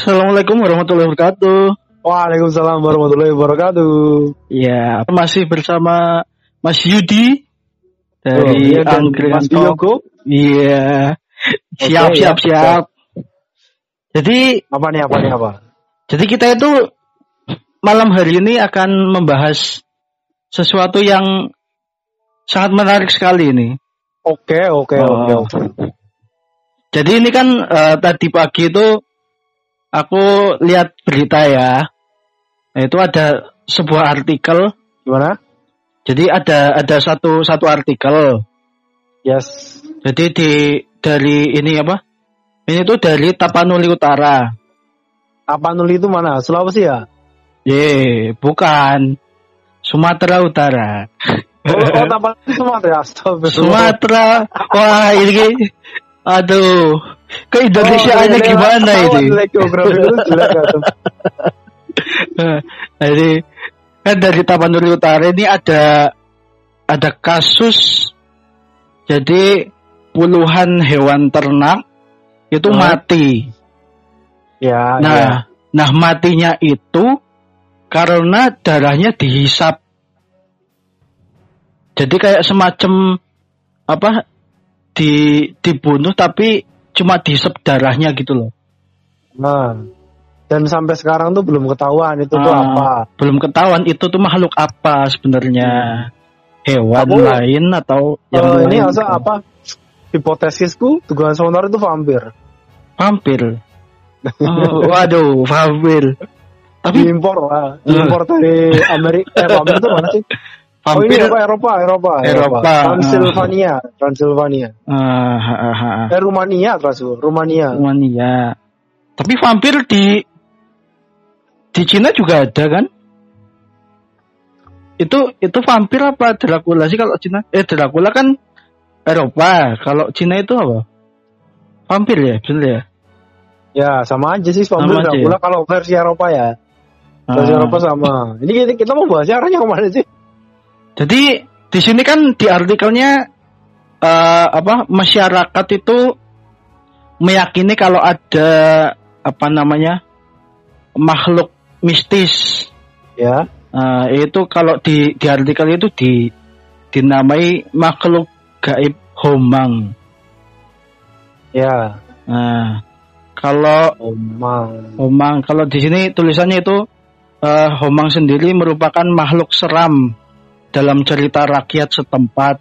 Assalamualaikum warahmatullahi wabarakatuh. Waalaikumsalam warahmatullahi wabarakatuh. Ya, masih bersama Mas Yudi dari Oh, iya, Angkringan Mas. Iya, siap, siap, ya, siap. Jadi, Apa nih apa nih apa? jadi kita itu malam hari ini akan membahas sesuatu yang sangat menarik sekali ini. Oke oke Oh. oke oke. Jadi ini kan eh, tadi pagi itu aku lihat berita ya. Nah, itu ada sebuah artikel. Gimana? Jadi ada ada satu satu artikel. Yes. Jadi di dari ini apa? Ini tuh dari Tapanuli Utara. Apa nuli itu mana? Sulawesi ya? Ye, bukan. Sumatera Utara. Oh, oh apa Sumatera? Sumatera. Wah, ini aduh. Keindonesiaannya Oh, iya, gimana ini? Oh, tuh? Jadi kan dari Tapanuli Utara ini ada ada kasus jadi puluhan hewan ternak itu Hmm. mati. Ya, Nah, ya. nah matinya itu karena darahnya dihisap. Jadi kayak semacam apa di dibunuh tapi cuma dihisap darahnya gitu loh. Nah. Dan sampai sekarang tuh belum ketahuan itu tuh Ah, apa. Belum ketahuan itu tuh makhluk apa sebenarnya. Hewan Aku- lain atau Eh, yang ini lain asal gitu. apa? Hipotesisku dugaan sementara itu vampir. Vampir. Oh, waduh, vampir. Tapi Diimpor lah, diimpor dari Amerika. Eh, vampir itu mana sih? Oh ini vampir apa Eropa, Eropa, Eropa, Transylvania, Transylvania. ah, ah, ah, ah. Eh Rumania, Transil, Rumania. Rumania. Tapi vampir di di Cina juga ada kan? Itu itu vampir apa Dracula sih kalau Cina? Eh Dracula kan Eropa. Kalau Cina itu apa? Vampir ya, bener ya? Ya sama aja sih vampir Sama aja Dracula kalau versi Eropa ya. Versi Ah. Eropa sama. Ini kita, kita mau bahas arahnya ke mana sih? Jadi di sini kan di artikelnya eh, apa masyarakat itu meyakini kalau ada apa namanya makhluk mistis. Ya. Nah, itu kalau di di artikel itu di dinamai makhluk gaib homang. Ya. Nah, kalau Omang. homang kalau di sini tulisannya itu eh, homang sendiri merupakan makhluk seram dalam cerita rakyat setempat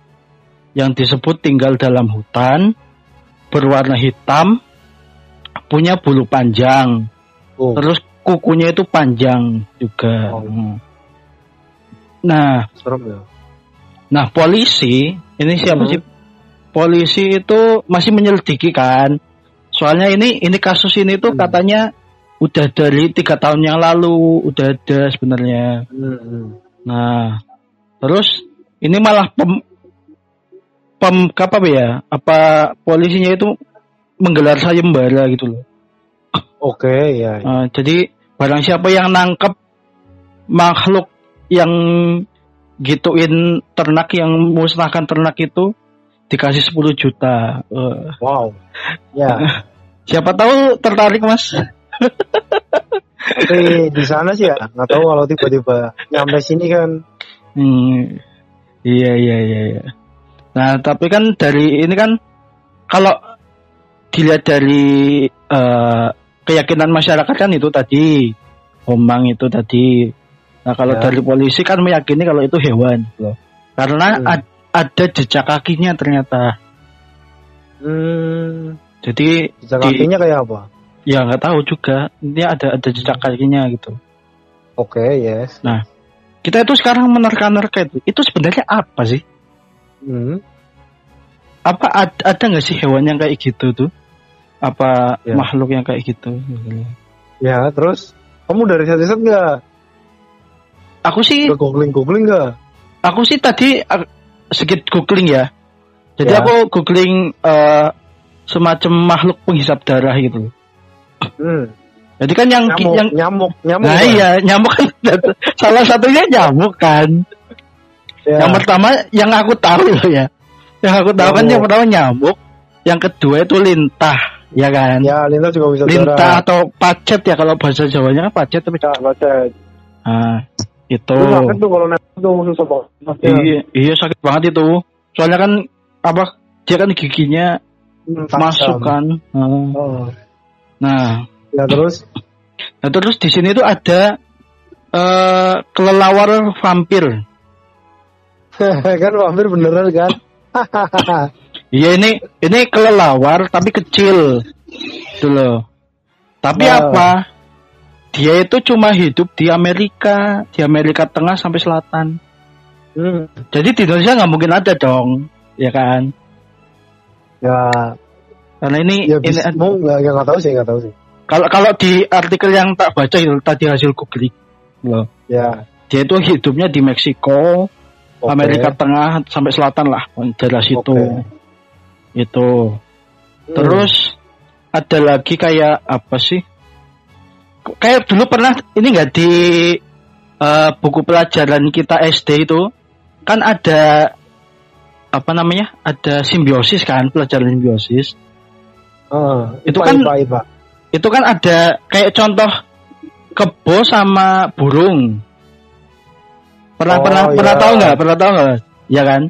yang disebut tinggal dalam hutan, berwarna hitam, punya bulu panjang, Oh. terus kukunya itu panjang juga. Oh. Hmm. Nah, Serem ya. nah polisi ini siapa Hmm. sih? Polisi itu masih menyelidiki kan. Soalnya ini ini kasus ini tuh Hmm. katanya udah dari tiga tahun yang lalu udah ada sebenarnya. Hmm. Nah, terus ini malah pem pem apa ya? Apa polisinya itu menggelar sayembara gitu loh. Oke, ya. Uh, jadi barang siapa yang nangkep makhluk yang gituin ternak yang musnahkan ternak itu dikasih 10 juta. Uh, Wow. Ya. siapa tahu tertarik mas? Tapi di sana sih ya, nggak tahu kalau tiba-tiba nyampe sini kan. Hmm, iya iya iya. iya. Nah tapi kan dari ini kan kalau dilihat dari eh, keyakinan masyarakat kan itu tadi omang itu tadi. Nah kalau Ya. dari polisi kan meyakini kalau itu hewan gitu loh. Karena Hmm. ad- ada jejak kakinya ternyata. Hmm. Jadi Jejak Di- kakinya kayak apa? ya nggak tahu juga. Ini ada ada jejak kakinya gitu. Oke, yes. Kita itu sekarang menerka-nerka itu. Itu sebenarnya apa sih? Hmm. apa ad- ada nggak sih hewan yang kayak gitu tuh? Apa Ya. makhluk yang kayak gitu? Ya, terus kamu dari riset-riset nggak? Aku sih, Udah googling-googling nggak? aku sih tadi uh, sedikit googling ya. Jadi Ya. aku googling uh, semacam makhluk penghisap darah gitu. Hmm. Jadi kan yang Nyamuk, yang nyamuk, nyamuk. nah kan? iya nyamuk kan salah satunya nyamuk kan. Ya. Yang pertama yang aku tahu loh ya. Yang aku tahu kan yang pertama nyamuk, yang kedua itu lintah. ya kan? Ya, lintah juga bisa Lintah juara. atau pacet ya kalau bahasa Jawanya kan pacet tapi Ya, baca. nah, itu. Itu sakit tuh kalau nempel tuh susah banget. Pasti Iya, iya sakit banget itu. Soalnya kan apa dia kan giginya hmm, masuk kan. Nah, Oh. Nah, Ya terus nah terus di sini tuh ada eh kelelawar vampir. kan hampir beneran kan? Iya ini ini kelelawar tapi kecil. Gitu loh. Tapi Nah. apa? Dia itu cuma hidup di Amerika, di Amerika Tengah sampai Selatan. Hmm. Jadi di Indonesia nggak mungkin ada dong, ya kan? Ya, Karena ini, ya ini mau nggak nggak tahu sih nggak tahu sih. Kalau kalau di artikel yang tak baca itu tadi hasil googling, loh, Ya. dia itu hidupnya di Meksiko, oke. Amerika Tengah sampai Selatan lah, daerah situ. Oke. Itu. Hmm. Terus ada lagi kayak apa sih? Kayak dulu pernah ini nggak di eh, buku pelajaran kita SD itu kan ada apa namanya? Ada simbiosis kan pelajaran simbiosis. Ah, Itu IPA, kan- IPA, IPA. Itu kan ada kayak contoh kebo sama burung. Pernah Oh, pernah pernah iya. tahu nggak? Pernah tahu nggak? Ya kan?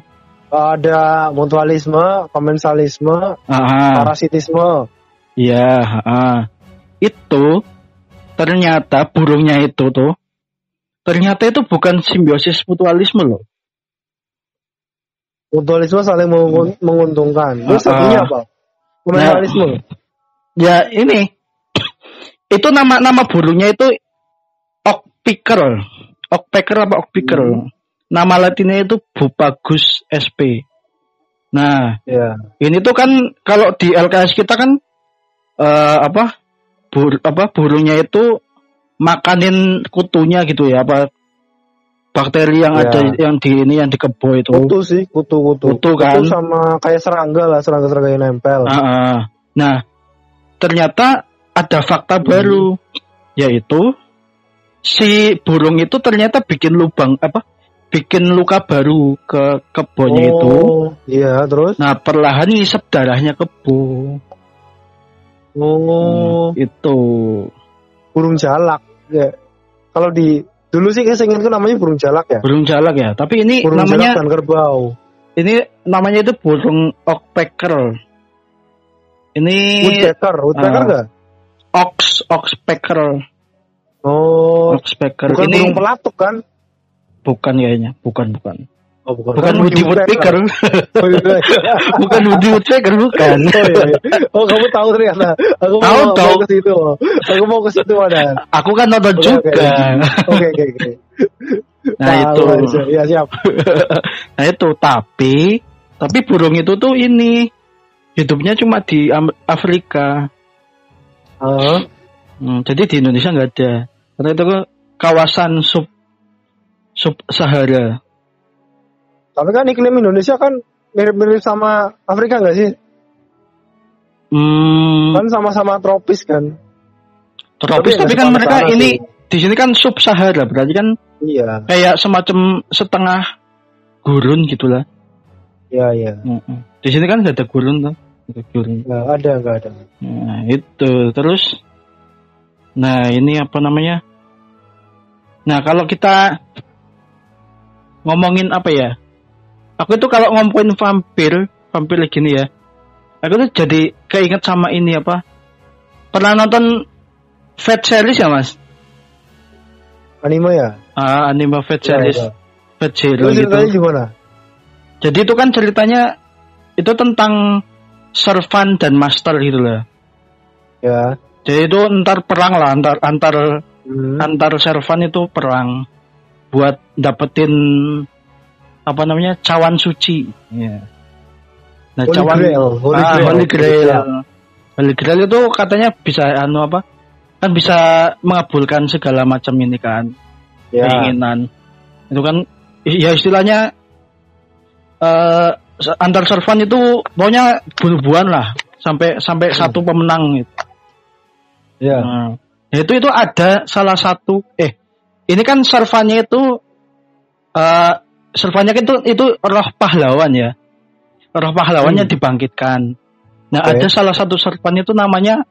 ada mutualisme, komensalisme, Ah, parasitisme. Iya, itu ternyata burungnya itu tuh ternyata itu bukan simbiosis mutualisme loh. Mutualisme saling mengun- menguntungkan. Terus satunya apa? Komensalisme. Ya ini itu nama nama burungnya itu okpiker, okpeker apa okpiker. Hmm. Nama latinnya itu Bupagus sp. Nah, Ya. ini tuh kan kalau di LKS kita kan eh, apa bur, apa burungnya itu makanin kutunya gitu ya apa bakteri yang Ya. ada yang di ini yang di kebo itu. Kutu sih, kutu kutu. Kutu kan. sama kayak serangga lah, serangga-serangga yang nempel. Ah, ah. Nah, ternyata ada fakta Hmm. baru yaitu si burung itu ternyata bikin lubang apa? Bikin luka baru ke kebonya itu. oh, iya, terus? Nah, perlahan ngisep darahnya kebo. Oh, Hmm, itu. burung jalak. Ya. Kalau di dulu sih saya ingat namanya burung jalak ya. Burung jalak ya, tapi ini Burung namanya jalak dan kerbau. ini namanya itu burung okpecker. Ini Woodpecker, woodpecker Ah. nggak? Ox oxpecker, Oh, oxpecker. bukan ini burung pelatuk kan? bukan kayaknya, bukan bukan. Oh, bukan. Bukan Woody Woodpecker. Oh, iya. bukan Woody Woodpecker bukan. Oh, iya, iya. oh kamu tahu ternyata. Aku mau, Tahu, mau tahu. ke situ. Aku mau ke situ ada. Aku kan nonton Oke, juga. Oke oke oke. Nah itu. Ya siap. nah itu tapi tapi burung itu tuh ini hidupnya cuma di Afrika. Ah, Hmm, jadi di Indonesia nggak ada. Karena itu kawasan sub sub Sahara. tapi kan iklim Indonesia kan mirip-mirip sama Afrika nggak sih? Hmm, Kan sama-sama tropis kan? tropis tapi tapi kan mereka ini sih. di sini kan sub Sahara berarti kan Iya, kayak semacam setengah gurun gitulah. iya iya. Mm-mm. Di sini kan nggak ada gurun tuh. Gurun. Nggak ada nggak ada. Nah, itu terus nah ini apa namanya? Nah, kalau kita ngomongin apa ya? Aku itu kalau ngomongin vampir, vampir gini ya. Aku tuh jadi keinget sama ini apa? Pernah nonton Fat series ya, Mas? Anime ya? Ah, anime Fat Iya, series, iya. Fat Itu Zero ceritanya gitu. gimana? Jadi itu kan ceritanya itu tentang servant dan master gitu lah. Ya. Jadi itu ntar perang lah antar antar Hmm. antar servan itu perang buat dapetin apa namanya cawan suci. Ya. Nah Holy cawan Grail, Holy ah, Grail. Holy Grail. Iya. Holy Grail itu katanya bisa anu apa? Kan bisa mengabulkan segala macam ini kan Ya. keinginan. Itu kan ya istilahnya eh antar servan itu pokoknya bunuh-bunuhan lah sampai sampai satu pemenang gitu. Ya. Nah, itu itu ada salah satu eh ini kan servannya itu eh servannya itu itu roh pahlawan ya. Roh pahlawannya Hmm. dibangkitkan. Nah, Oke. ada salah satu serpan itu namanya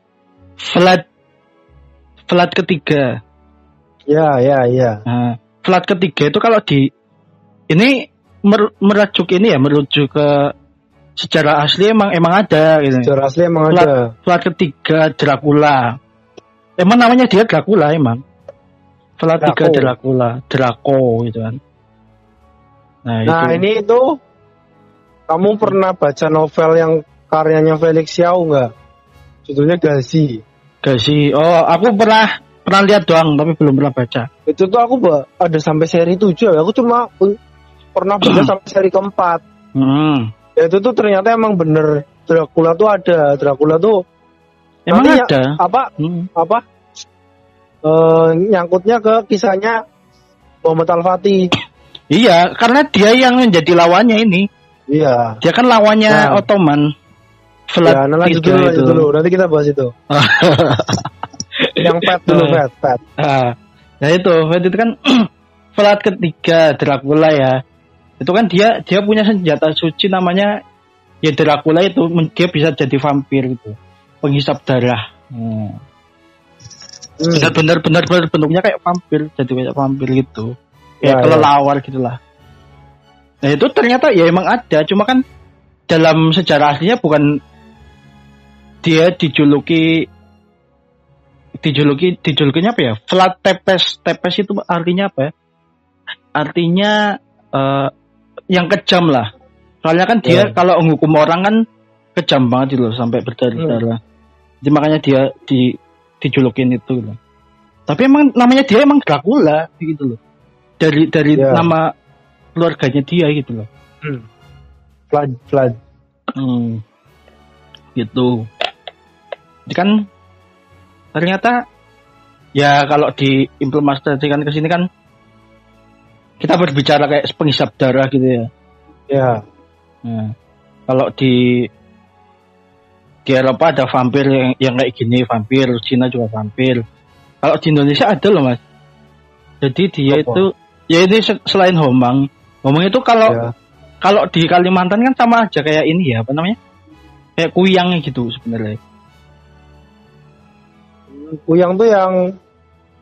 Vlad Vlad ketiga. Ya, ya, ya. Nah, Vlad ketiga itu kalau di ini mer- merujuk ini ya merujuk ke sejarah asli emang emang ada gitu. Sejarah asli emang Plat- ada. Vlad ketiga Dracula. Emang namanya dia Dracula emang. Vlad tiga. Dracula, Draco gitu kan. Nah, Nah, itu. ini itu kamu pernah baca novel yang karyanya Felix Xiao nggak? Judulnya Gazi. Gak sih? Oh, aku pernah pernah lihat doang tapi belum pernah baca. Itu tuh aku ada sampai seri 7 ya. Aku cuma pernah baca sampai seri keempat. Hmm. Ya itu tuh ternyata emang bener Dracula tuh ada. Dracula tuh Emang Nanti ya- ada. apa Hmm. apa eh, nyangkutnya ke kisahnya Muhammad Al Fatih. Iya, karena dia yang menjadi lawannya ini. Iya. Dia kan lawannya Nah. Ottoman. Vlad Ya, nah tiga dulu, itu. dulu. Nanti kita bahas itu. yang pet dulu, Eh. pet, pet. Ah, nah itu, itu kan Vlad ketiga Dracula ya. Itu kan dia dia punya senjata suci namanya ya Dracula itu dia bisa jadi vampir gitu. Penghisap darah. Hmm. Hmm. Benar-benar benar-benar bentuknya kayak vampir, jadi kayak vampir gitu. Ya, Kayak ya. kelelawar gitulah. Nah itu ternyata ya emang ada, cuma kan dalam sejarah aslinya bukan dia dijuluki dijuluki dijulukinya apa ya? Flat tepes tepes itu artinya apa ya? Artinya eh, yang kejam lah. Soalnya kan dia Ya. kalau menghukum orang kan kejam banget gitu loh sampai berdarah-darah. Jadi makanya dia di dijulukin itu loh. Tapi emang namanya dia emang Dracula gitu loh. Dari dari Ya. nama keluarganya dia gitu loh. Hmm. Flood, flood. Hmm. Gitu. Jadi kan ternyata ya kalau diimplementasikan ke sini kan kita berbicara kayak penghisap darah gitu ya. Ya. Nah, kalau di di Eropa ada vampir yang, yang kayak gini, vampir, Cina juga vampir. Kalau di Indonesia ada loh mas. Jadi dia Apa? itu, ya ini se- selain Homang, Homang itu kalau ya. kalau di Kalimantan kan sama aja kayak ini ya, apa namanya? Kayak kuyang gitu sebenarnya. Kuyang tuh yang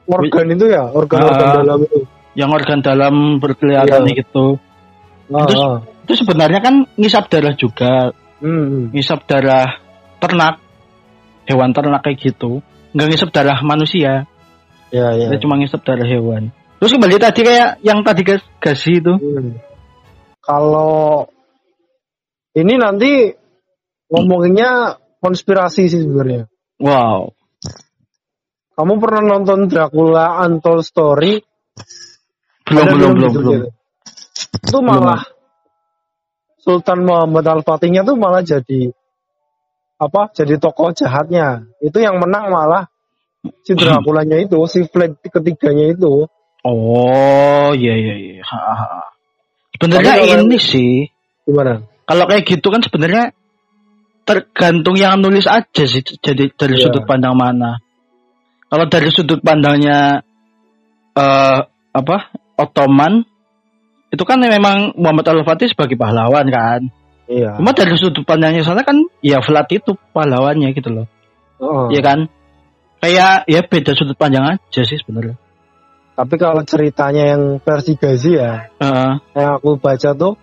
organ itu ya, organ-organ Ah. dalam itu. Yang organ dalam berkelihatan Iya. gitu. Ah, Terus- ah. Itu sebenarnya kan ngisap darah juga, Hmm. ngisap darah ternak, hewan ternak kayak gitu. Nggak ngisap darah manusia. Ya, ya. Dia cuma ngisep darah hewan. Terus kembali tadi kayak yang tadi gas gasi itu. Hmm. Kalau ini nanti ngomonginnya konspirasi sih sebenarnya. Wow. Kamu pernah nonton Dracula Untold Story? Belum Ada belum belum gitu, belum. Itu malah Sultan Muhammad Al Fatihnya tuh malah jadi apa? Jadi tokoh jahatnya. Itu yang menang malah si Draculanya itu, si Vlad ketiganya itu. Oh iya iya iya. Sebenarnya ini sih Gimana? kalau kayak gitu kan sebenarnya tergantung yang nulis aja sih jadi dari Iya. sudut pandang mana. Kalau dari sudut pandangnya eh apa Ottoman itu kan memang Muhammad Al Fatih sebagai pahlawan kan. Iya. Cuma dari sudut pandangnya sana kan ya Vlad itu pahlawannya gitu loh. Heeh. Iya kan? Kayak ya beda sudut pandang aja sih sebenarnya. Tapi kalau ceritanya yang versi Gazi ya, Heeh. yang aku baca tuh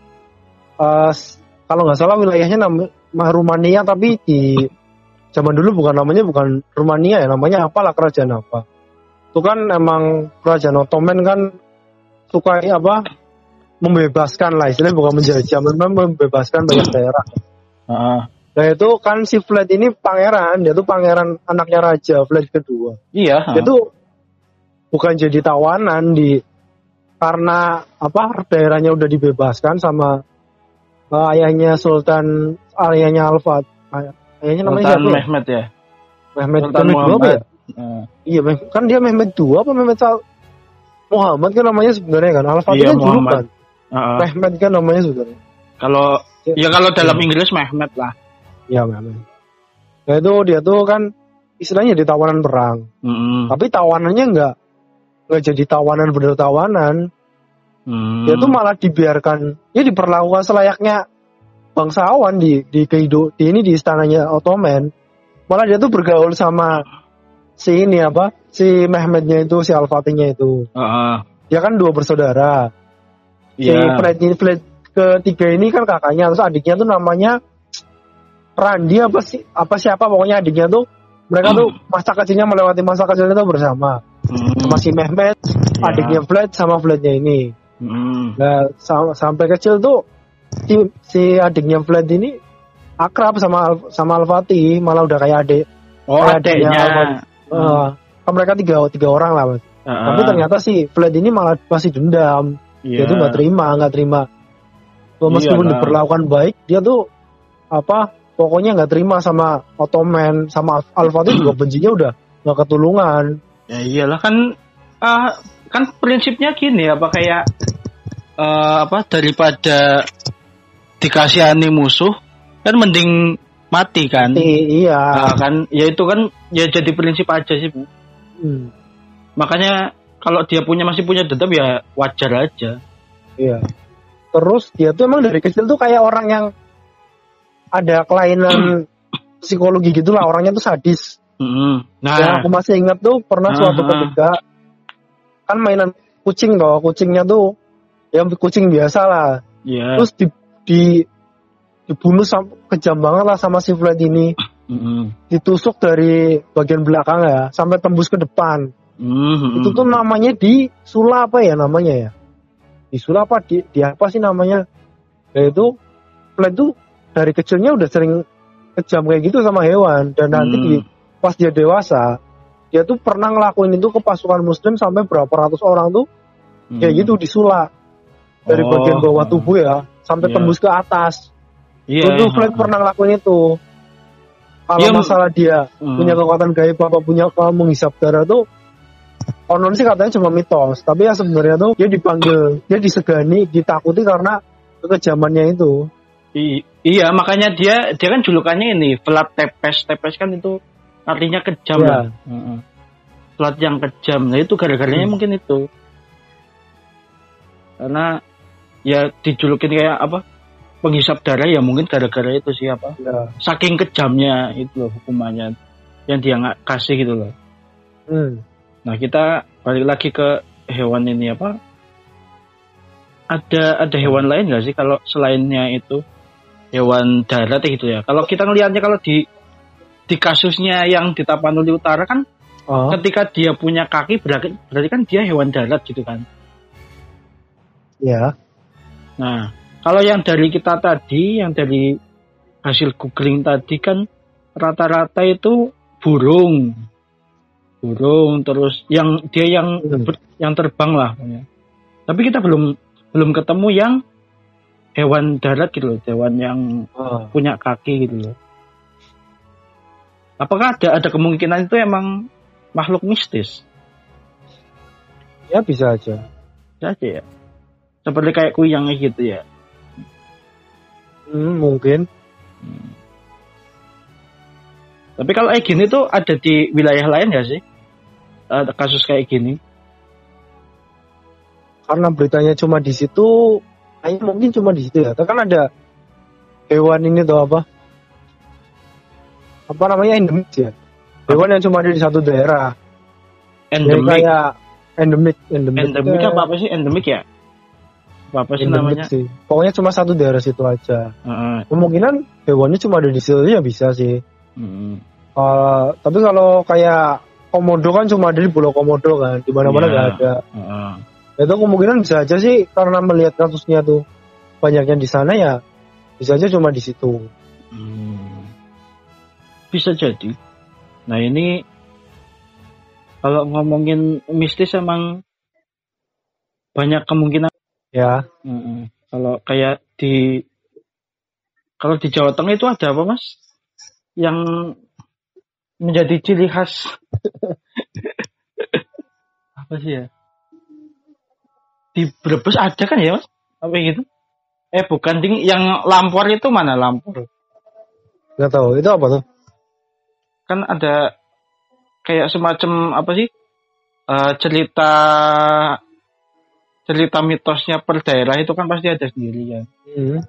s- kalau nggak salah wilayahnya nama Rumania tapi di zaman dulu bukan namanya bukan Rumania ya namanya apalah kerajaan apa itu kan emang kerajaan Ottoman kan suka ini apa membebaskan lah istilahnya bukan menjajah memang membebaskan banyak daerah Heeh. nah itu kan si Vlad ini pangeran dia tuh pangeran anaknya raja Vlad kedua Iya. dia tuh bukan jadi tawanan di karena apa daerahnya udah dibebaskan sama eh, ayahnya Sultan ayahnya Alfat ay- ayahnya namanya Sultan siapa ya? Mehmet ya. Mehmet Sultan Mehmet apa ya? Muhammad. Heeh. Iya Meh- kan dia Mehmet dua apa Mehmet Muhammad kan namanya sebenarnya kan Alfat Iya, kan julukan Muhammad. Heeh. Mehmet kan namanya sebenarnya Kalau ya kalau dalam Inggris Mehmet lah. Iya Mehmet nah itu dia tuh kan istilahnya di tawanan perang Mm-mm. tapi tawanannya nggak nggak jadi tawanan bener tawanan Hmm. dia tuh malah dibiarkan ya diperlakukan selayaknya bangsawan di di kehidup di ini di istananya Ottoman malah dia tuh bergaul sama si ini apa si Mehmetnya itu si Al Fatihnya itu Heeh. dia kan dua bersaudara si Iya. Fred ini Fred ketiga ini kan kakaknya terus adiknya tuh namanya Randi apa sih apa siapa pokoknya adiknya tuh mereka tuh masa kecilnya melewati masa kecilnya tuh bersama Hmm. sama si Mehmet Iya. adiknya Fred sama Frednya ini Hmm. nah sam- sampai kecil tuh si, si adiknya Fred ini akrab sama sama Al Fatih malah udah kayak adik Oh, Kayak adiknya adeknya. Kan mereka tiga tiga orang lah mas Heeh. tapi ternyata si Fred ini malah masih dendam Iya. dia tuh nggak terima nggak terima Tuh, meskipun Iyalah. diperlakukan baik dia tuh apa pokoknya nggak terima sama Ottoman sama Al Fatih juga bencinya udah nggak ketulungan Ya iyalah kan ah, kan prinsipnya gini apa kayak eh, apa daripada dikasihani musuh kan mending mati kan. I- iya Nah, kan ya itu kan ya jadi prinsip aja sih. Bu. Hmm, Makanya kalau dia punya masih punya dendam ya wajar aja. iya terus dia tuh emang dari kecil tuh kayak orang yang ada kelainan psikologi gitulah orangnya tuh sadis yang Nah, aku masih ingat tuh pernah suatu Ah. ketika kan mainan kucing toh kucingnya tuh ya kucing biasa lah ya. terus di, di dibunuh kejam banget lah sama si Fred ini Mm-mm. ditusuk dari bagian belakang ya sampai tembus ke depan Mm-mm. itu tuh namanya di Sula apa ya namanya ya di Sula apa di, di apa sih namanya ya itu Fred tuh dari kecilnya udah sering kejam kayak gitu sama hewan dan nanti di pas dia dewasa dia tuh pernah ngelakuin itu ke pasukan muslim sampai berapa ratus orang tuh kayak Mm. gitu disulak dari Oh. bagian bawah tubuh ya sampai Iya. tembus ke atas Iya. itu Fred pernah ngelakuin itu kalau Iya, masalah dia Mm. punya kekuatan gaib apa punya kalau menghisap darah tuh konon sih katanya cuma mitos tapi ya sebenarnya tuh dia dipanggil dia disegani ditakuti karena kekejamannya itu I- iya makanya dia dia kan julukannya ini Vlad Tepes Tepes kan itu artinya kejam Iya. lah Heeh. Vlad yang kejam nah itu gara-garanya Hmm. mungkin itu karena ya dijulukin kayak apa penghisap darah ya mungkin gara-gara itu siapa ya saking kejamnya itu loh hukumannya yang dia nggak kasih gitu loh hmm. Nah kita balik lagi ke hewan ini apa? Ada ada hewan lain nggak sih kalau selainnya itu hewan darat gitu ya? Kalau kita ngelihatnya kalau di di kasusnya yang di Tapanuli Utara kan oh, ketika dia punya kaki berarti berarti kan dia hewan darat gitu kan? ya Nah kalau yang dari kita tadi yang dari hasil googling tadi kan rata-rata itu burung. Burung terus yang dia yang Hmm. ber- yang terbang lah tapi kita belum belum ketemu yang hewan darat gitu loh hewan yang Oh. punya kaki gitu loh. Apakah ada ada kemungkinan itu emang makhluk mistis? Ya bisa aja. Bisa aja ya. Seperti kayak kuyang gitu ya hmm, mungkin. Hmm. tapi kalau kayak gini tuh ada di wilayah lain gak sih? Ada kasus kayak gini. Karena beritanya cuma di situ kayaknya mungkin cuma di situ ya. Kan ada hewan ini tuh apa? Apa namanya endemik ya? Hewan yang cuma ada di satu daerah. Jadi endemik. Kayak endemik endemik. Endemik ya, apa apa sih? Endemik ya apa sih namanya sih pokoknya cuma satu daerah situ aja Heeh. kemungkinan hewannya cuma ada di situ ya bisa sih. Eh, tapi kalau kayak komodo kan cuma ada di pulau komodo kan di mana mana Iya. nggak ada Heeh. itu kemungkinan bisa aja sih karena melihat kasusnya tuh banyaknya di sana ya bisa aja cuma di situ Hmm. Bisa jadi. Nah ini kalau ngomongin mistis emang banyak kemungkinan. Ya Mm-mm. Kalau kayak di kalau di Jawa Tengah itu ada apa mas? Yang menjadi ciri khas apa sih ya? Di Brebes ada kan ya mas? Apa gitu? Eh bukan ding, yang lampor itu mana lampor? nggak tahu itu apa tuh kan ada kayak semacam apa sih eh, cerita cerita mitosnya per daerah itu kan pasti ada sendiri ya. Hmm.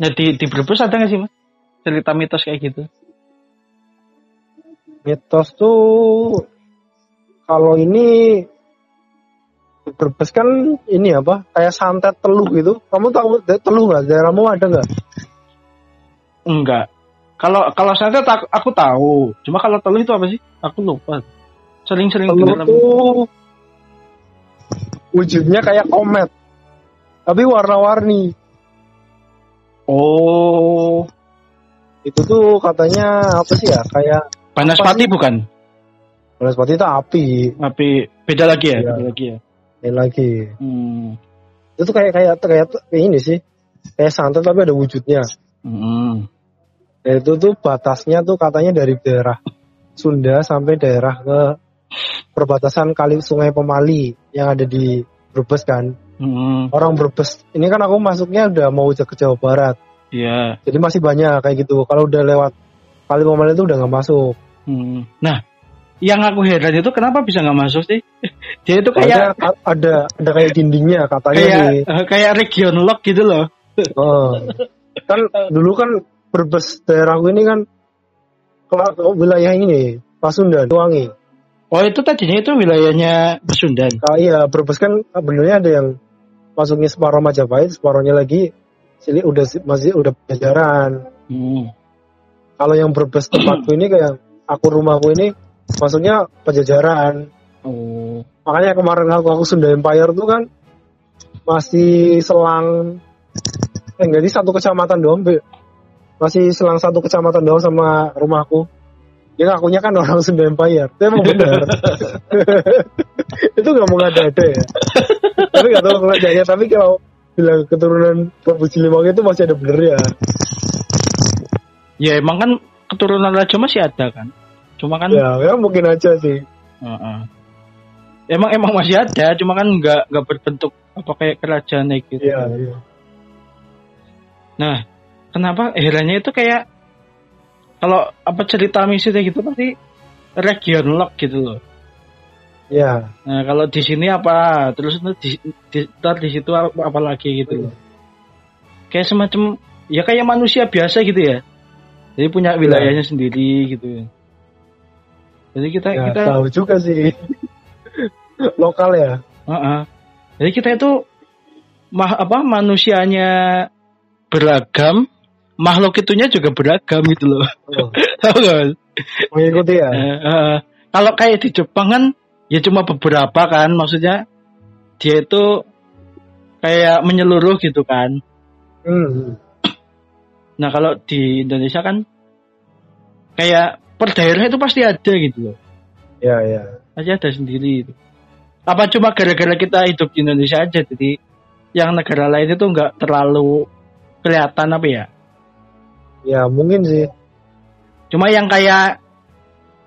Nah di di Brebes ada nggak sih mas cerita mitos kayak gitu? Mitos tuh kalau ini Brebes kan ini apa kayak santet teluh gitu. Kamu tahu teluh nggak? Daerahmu ada nggak? Enggak. Kalau kalau santet aku, aku tahu. Cuma kalau teluh itu apa sih? Aku lupa. Sering-sering Teluh tuh wujudnya kayak komet, tapi warna-warni. Oh, Itu tuh katanya apa sih ya? Kayak Banaspati sih? bukan? Banaspati itu api. Tapi beda lagi ya, Iya. beda lagi ya. Ini lagi. Hmm. Itu tuh kayak kayak kayak ini sih. Kayak santet tapi ada wujudnya. Hmm. Ya, itu tuh batasnya tuh katanya dari daerah Sunda sampai daerah ke perbatasan kali Sungai Pemali yang ada di Brebes kan. Hmm. Orang Brebes ini kan aku masuknya udah mau ke Jawa Barat. Iya. Jadi masih banyak kayak gitu. Kalau udah lewat kali Pemali itu udah nggak masuk. Hmm. Nah, yang aku heran itu kenapa bisa nggak masuk sih? Dia itu kayak a- ada ada kayak dindingnya katanya kayak eh, kayak region lock gitu loh. Oh. Kan dulu kan Brebes daerahku ini kan kela- wilayah ini Pasundan, Wangi. Oh itu tadinya itu wilayahnya Pasundan. Nah, iya, Brebes kan sebenarnya ada yang masuknya separuh Majapahit, separuhnya lagi sini udah masih udah pajajaran. Hmm. Kalau yang Brebes tempatku ini kayak aku rumahku ini masuknya pajajaran. Oh. Makanya kemarin aku aku Sunda Empire tuh kan masih selang eh enggak satu kecamatan doang, Be. Masih selang satu kecamatan doang sama rumahku. Dia ngakunya kan orang Sunda Empire. Itu emang benar. itu nggak mau ada-ada ya. tapi nggak tahu ngelajarnya. Tapi kalau bilang keturunan Prabu Siliwangi itu masih ada bener ya. Ya emang kan keturunan raja masih ada kan. Cuma kan Ya, ya mungkin aja sih. Heeh. emang emang masih ada, cuma kan nggak nggak berbentuk apa kayak kerajaan gitu. Iya, iya. Nah, kenapa herannya itu kayak kalau apa cerita misi kayak gitu pasti region lock gitu loh. Iya. Nah, kalau di sini apa, terus di, di, ntar di situ apa, apa lagi gitu loh. Kayak semacam ya kayak manusia biasa gitu ya. Jadi punya wilayahnya sendiri gitu. Jadi kita Ya, kita tahu juga sih. Lokal ya. Heeh. Jadi kita itu mah apa manusianya beragam, makhluk itunya juga beragam gitu loh. Oh, Tahu? Mas? mengikuti ya. Eh, eh, kalau kayak di Jepang kan ya cuma beberapa kan, maksudnya dia itu kayak menyeluruh gitu kan. Hmm. Nah kalau di Indonesia kan kayak per daerah itu pasti ada gitu loh, Ya, ya. pasti ada sendiri. Apa cuma gara-gara kita hidup di Indonesia aja, jadi yang negara lain itu nggak terlalu kelihatan apa ya? Ya, mungkin sih. Cuma yang kayak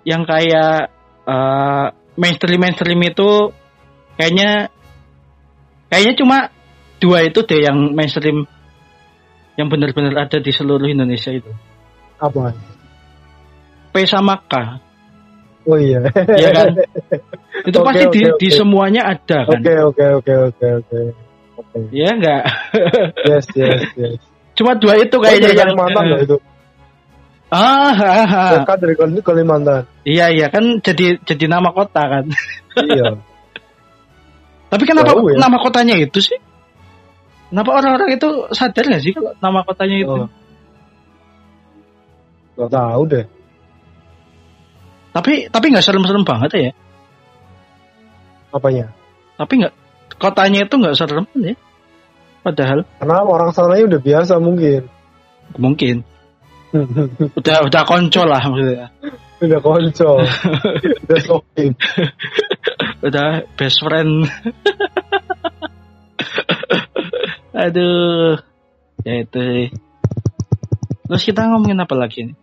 yang kayak eh, mainstream mainstream itu kayaknya kayaknya cuma dua itu deh yang mainstream yang benar-benar ada di seluruh Indonesia itu. Apa? P sama K. Oh iya. Iya kan? Itu Oke, pasti di, oke, di semuanya ada kan. Oke, oke, oke, oke, oke. Oke. Ya enggak. Yes, yes, yes. Cuma dua itu Kayaknya dari yang Kalimantan loh itu. Ah, ah, ah. Dekat dari Kal- Kalimantan. Iya iya kan jadi jadi nama kota kan. iya. Tapi kenapa Jauh ya. nama kotanya itu sih? Kenapa orang-orang itu sadar nggak sih kalau nama kotanya itu? Oh. Gak tahu deh. Tapi tapi nggak serem-serem banget ya. Apanya? Tapi nggak kotanya itu nggak serem ya. Padahal Karena orang sananya udah biasa mungkin. mungkin udah udah konco lah maksudnya. udah konco. udah shopping. Udah best friend. Aduh. Ya itu. sih. Terus kita ngomongin apa lagi nih?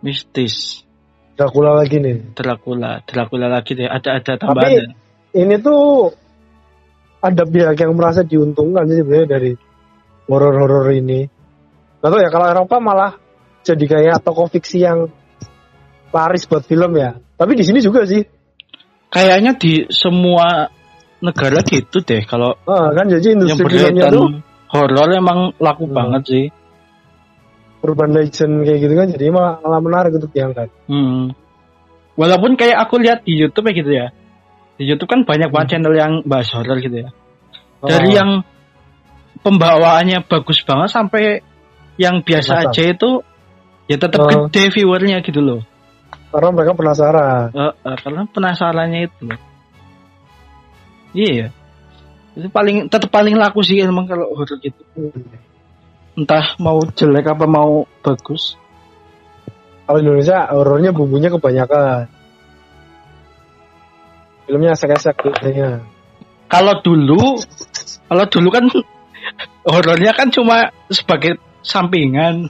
Mistis, Dracula lagi nih. Dracula, Dracula lagi deh. Ada ada Tapi tambahan. ini tuh ada pihak yang merasa diuntungkan sih sebenarnya dari horor-horor ini. Gak tau ya kalau Eropa malah jadi kayak toko fiksi yang laris buat film ya. Tapi di sini juga sih. Kayaknya di semua negara gitu deh. Kalau Ah, kan jadi yang industri filmnya tuh horor emang laku Hmm. banget sih. urban legend kayak gitu kan jadi malah, malah menarik untuk diangkat. Hmm. Walaupun kayak aku lihat di YouTube ya gitu ya. Di YouTube kan banyak banget channel yang bahas horror gitu ya. Dari Oh, yang pembawaannya bagus banget sampai yang biasa Biasa. aja itu ya tetap Oh. gede viewernya gitu loh. karena mereka penasaran. Eh, eh, karena penasarannya itu. Iya ya. Itu paling tetap paling laku sih emang kalau horror gitu. Entah mau jelek apa mau bagus. Kalau Indonesia horornya bumbunya kebanyakan. Filmnya esek-esek biasanya. Kalau dulu kalau dulu kan horornya kan cuma sebagai sampingan.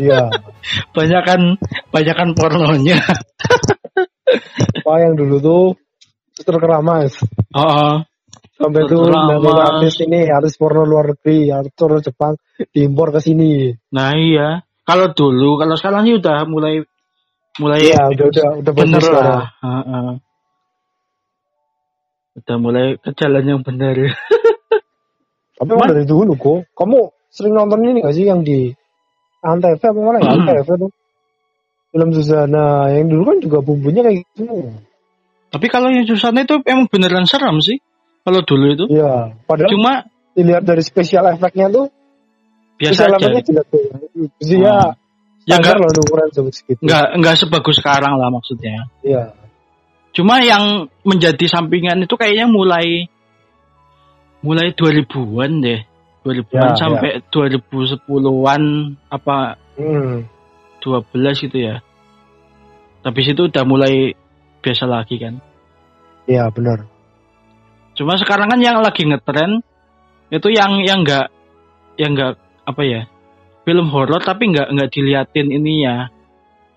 Iya. Banyakan banyakan pornonya. Wah yang dulu tuh suster keramas. Oh, Sampai tuh nonton artis ini, artis porno luar negeri, artis porno Jepang diimpor ke sini. nah iya. Kalau dulu, kalau sekarang sih udah mulai mulai Iya, udah udah udah bener bagus sekarang. lah. Udah mulai ke jalan yang benar. Tapi emang dari dulu kok, kamu sering nonton ini gak sih yang di Antv apa mana ya? Hmm. Antv tuh. Film Susana yang dulu kan juga bumbunya kayak gitu. Tapi kalau yang Susana itu emang beneran seram sih. Kalau dulu itu. Iya, padahal Cuma dilihat dari spesial efeknya tuh, biasa aja. jelek tuh. Jadi ya, Ya standar enggak, loh ukuran segitu. enggak, enggak sebagus sekarang lah maksudnya. Iya. Cuma yang menjadi sampingan itu kayaknya mulai mulai 2000-an deh. 2000-an Ya, sampai 2010-an apa Hmm. 12 gitu ya. Habis itu udah mulai biasa lagi kan. Iya benar. Cuma sekarang kan yang lagi ngetren itu yang yang enggak yang enggak apa ya? Film horor tapi enggak enggak diliatin ininya.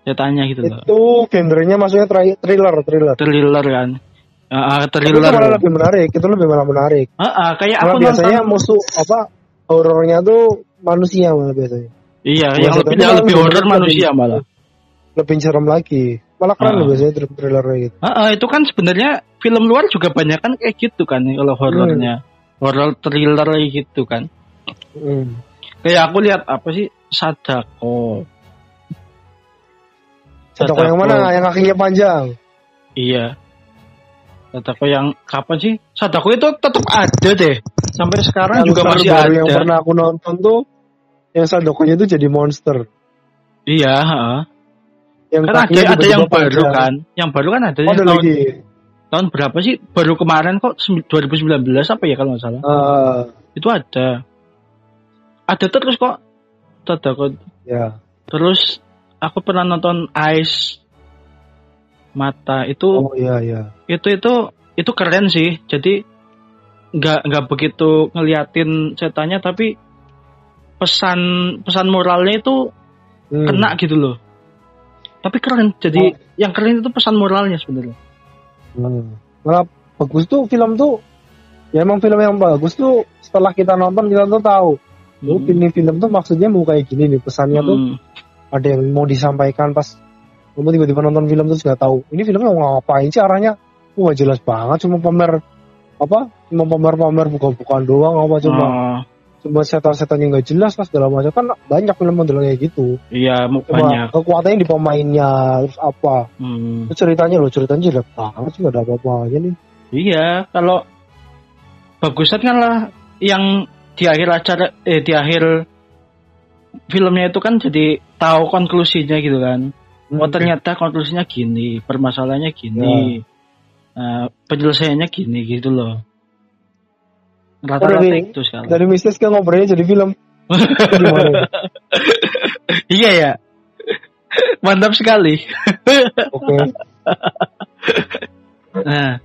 Ceritanya gitu loh. Itu genrenya maksudnya thriller, thriller. Thriller kan. Itu thriller. malah lebih menarik, itu lebih malah menarik. Ah, ah, kayak Karena aku biasanya nonton musuh apa horornya tuh manusia malah biasanya. Iya, Biasa yang lebih yang lebih lebih- horor lebih- manusia malah. Lebih serem lagi. Malah keren loh biasanya thriller gitu. Ah, ah, itu kan sebenarnya film luar juga banyak kan kayak gitu kan kalau horornya. Horor thriller kayak gitu kan. Hmm. Kayak aku lihat apa sih Sadako. Sadako yang mana? Yang kakinya panjang. Iya. Sadako yang kapan sih? Sadako itu tetap ada deh. Sampai sekarang Yang juga masih ada. Yang pernah aku nonton tuh yang Sadakonya itu jadi monster. Iya, heeh. Yang Kan ada ada yang baru panjang. kan. Yang baru kan ada Oh, yang ada tahun, lagi. tahun berapa sih? Baru kemarin kok sem- 2019 apa ya kalau nggak salah. Ah, Itu ada. Ada terus kok. Sadako ya. Terus aku pernah nonton Ice Mata itu Oh iya iya. itu itu itu keren sih. Jadi nggak nggak begitu ngeliatin ceritanya tapi pesan pesan moralnya itu Hmm. kena gitu loh. Tapi keren. Jadi yang keren itu pesan moralnya sebenarnya. Hmm. Malah bagus tuh film tuh. Ya emang film yang bagus tuh setelah kita nonton kita tuh tahu. Oh, Hmm. ini film tuh maksudnya mau kayak gini nih pesannya tuh Hmm. Ada yang mau disampaikan pas kamu tiba-tiba nonton film terus nggak tahu ini filmnya mau ngapain sih arahnya? Wah nggak jelas banget cuma pamer apa cuma pamer-pamer buka-bukaan doang apa cuma Oh, cuma setan-setan yang nggak jelas lah segala macam. Kan banyak film model kayak gitu. Iya cuma banyak. kekuatannya di pemainnya terus apa. Hmm. terus ceritanya loh ceritanya jelek banget sih nggak ada apa-apa aja nih. Iya, kalau bagusan kan lah yang di akhir acara eh di akhir filmnya itu kan jadi tahu konklusinya gitu kan. Oh ternyata konklusinya gini, permasalahannya gini, Nah, penyelesaiannya gini gitu loh. Rata-rata dari- itu sekarang. dari mistis ke ngobrolnya jadi film iya ya, mantap sekali. oke Nah,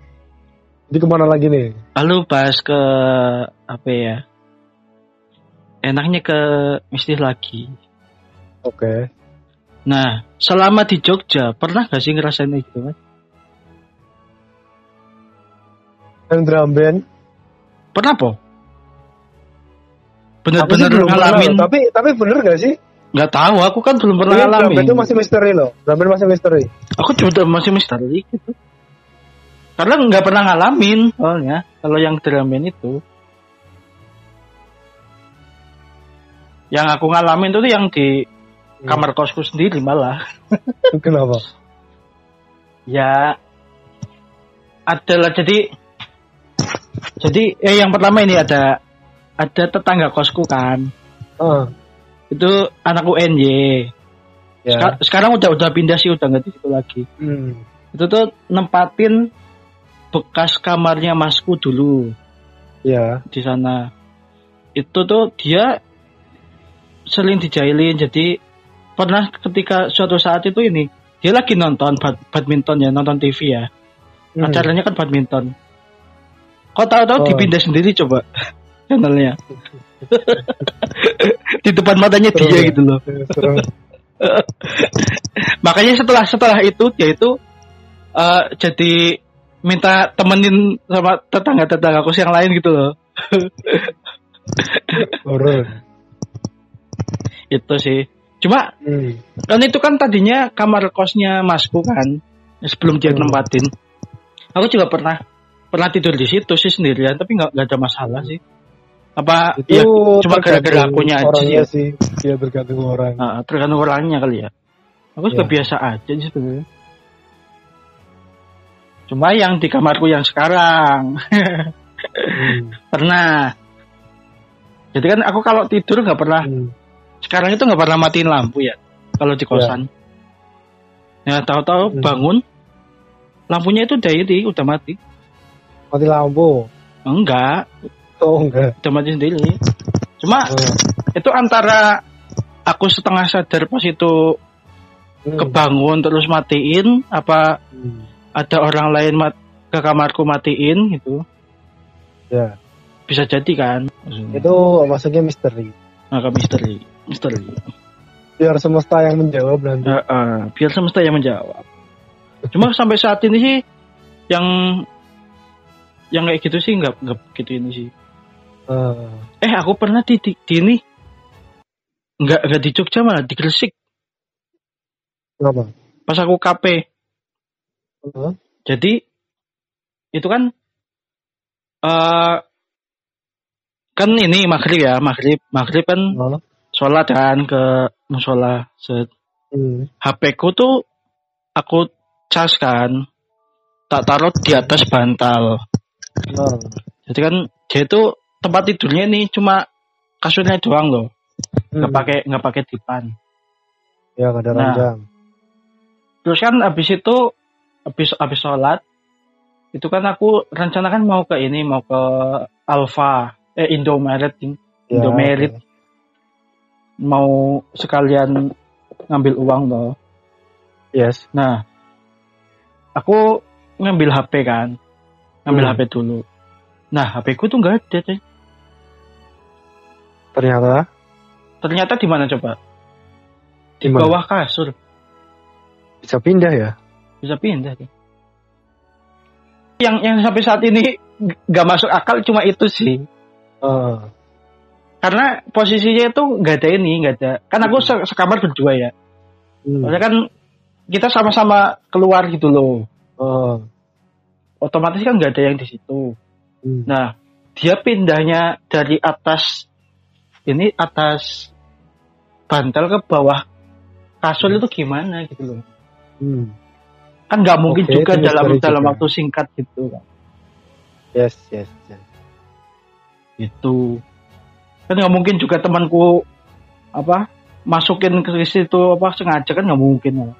jadi ke mana lagi nih lalu bahas ke apa ya? Enaknya ke mistis lagi. oke Nah, selama di Jogja, pernah gak sih ngerasain gitu, Mas? yang drum band Pernah, po? Bener-bener pernah ngalamin? loh. tapi tapi bener gak sih Nggak tahu, aku kan belum pernah drum ngalamin. band itu masih misteri loh drum band masih misteri Aku juga masih misteri gitu. Karena nggak pernah ngalamin, soalnya kalau yang drum band itu. Yang aku ngalamin itu yang di kamar kosku sendiri malah. Kenapa? Ya adalah jadi jadi eh, yang pertama ini ada ada tetangga kosku kan. Ah, Itu anak UNY. ya. Seka- sekarang udah udah pindah sih udah nggak di situ lagi. Hmm. Itu tuh nempatin bekas kamarnya masku dulu Ya. di sana. Itu tuh dia sering dijailin jadi pernah ketika suatu saat itu ini dia lagi nonton bad- badminton ya nonton TV ya Hmm. acaranya kan badminton kok tahu-tahu Oh. dipindah sendiri coba channelnya di depan matanya dia ya? gitu loh makanya setelah setelah itu dia itu eh, jadi minta temenin sama tetangga tetanggaku yang lain gitu loh Horor. Itu sih cuma Hmm. kan itu kan tadinya kamar kosnya masku kan sebelum dia Hmm. nempatin aku juga pernah pernah tidur di situ sih sendirian tapi nggak ada masalah sih apa Itu ya cuma gara-gara akunya aja orangnya sih. sih. Dia bergantung orang. Ah, tergantung orangnya kali ya aku juga Ya. biasa aja sih sebenarnya cuma yang di kamarku yang sekarang Hmm. pernah jadi kan aku kalau tidur nggak pernah Hmm. Sekarang itu nggak pernah matiin lampu ya kalau di kosan ya tahu-tahu Hmm. bangun lampunya itu udah ini udah mati Mati lampu. enggak Oh enggak. udah mati sendiri cuma Oh. itu antara aku setengah sadar pas itu Hmm. kebangun terus matiin apa Hmm. ada orang lain mat ke kamarku matiin gitu Ya. bisa jadi kan maksudnya. Itu maksudnya misteri. Maka misteri misteri Biar semesta yang menjawab nanti. Ya, eh, biar semesta yang menjawab cuma sampai saat ini sih yang yang kayak gitu sih nggak nggak gitu ini sih Ah. eh aku pernah di, di, di ini nggak nggak di Jogja malah di Gresik Kenapa? pas aku KP Heeh. jadi itu kan eh kan ini maghrib ya maghrib maghrib kan Oh. sholat kan ke musola set Hmm. HP ku tuh aku cas kan tak taruh di atas bantal Oh. jadi kan dia itu tempat tidurnya ini cuma kasurnya doang loh nggak Hmm. pakai nggak pakai dipan Ya nggak ada Nah. ranjang. terus kan habis itu habis habis sholat itu kan aku rencana kan mau ke ini mau ke Alfa eh Indomaret Ding. Ya, Indomaret. oke. mau sekalian ngambil uang loh Yes. nah aku ngambil HP kan ngambil Hmm. HP dulu nah HP ku tuh nggak ada coy. Ternyata ternyata di mana coba di Di mana? bawah kasur bisa pindah ya. bisa pindah deh. yang yang sampai saat ini nggak masuk akal cuma itu sih Ah. karena posisinya itu nggak ada ini nggak ada kan aku se- sekamar berdua ya Hmm. Maksudnya kan kita sama-sama keluar gitu loh Ah. otomatis kan nggak ada yang di situ Hmm. nah dia pindahnya dari atas ini atas bantal ke bawah kasur itu gimana gitu loh Hmm. kan nggak mungkin Oke, juga dalam dalam juga. waktu singkat gitu kan Yes, yes, yes. Gitu kan nggak mungkin juga temanku apa masukin ke situ apa sengaja kan nggak mungkin.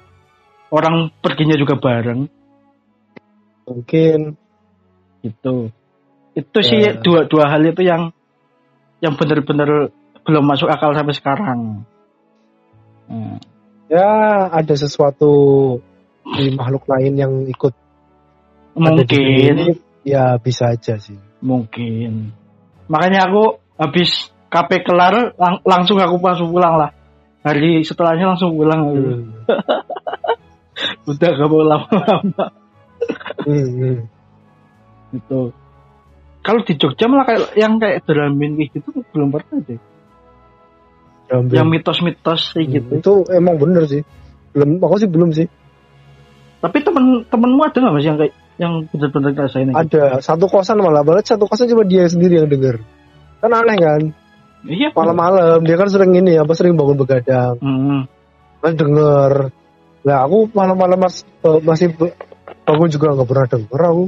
Orang perginya juga bareng. Mungkin. Gitu. Itu sih Ya. dua dua hal itu yang yang benar-benar belum masuk akal sampai sekarang. Hmm, ya ada sesuatu di makhluk lain yang ikut mungkin. ya bisa aja sih. mungkin makanya aku habis KP kelar lang- langsung aku langsung pulang lah hari setelahnya langsung pulang. Hmm. udah gak mau lama-lama Hmm, hmm. gitu kalau di Jogja malah kayak yang kayak Dramin kayak gitu belum pernah deh Jambi. yang mitos-mitos kayak Hmm, gitu Itu emang bener sih. Belum, aku sih belum sih. tapi temen temenmu ada nggak mas yang kayak yang ngerasain kayak gitu? Ada satu kosan malah, banget satu kosan cuma dia sendiri yang denger. Kan aneh kan? iya Malam-malam dia kan sering ini apa sering bangun begadang. Hmm, Masih denger. Lah aku malam-malam mas, eh, masih bangun juga nggak pernah denger aku.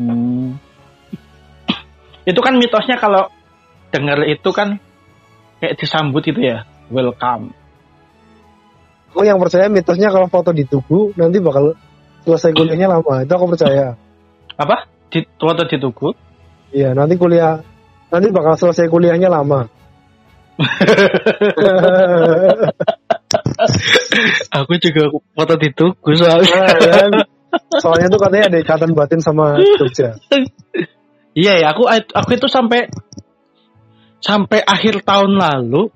Hmm. itu kan mitosnya kalau dengar itu kan kayak disambut itu ya, welcome. Aku yang percaya mitosnya kalau foto di tugu nanti bakal selesai kuliahnya lama. Itu aku percaya. Apa? Di foto di tugu? Iya, nanti kuliah nanti bakal selesai kuliahnya lama. Aku juga foto di tugu soalnya. Nah, kan? Soalnya tuh katanya ada ikatan batin sama Jogja. Iya ya, aku aku itu sampai sampai akhir tahun lalu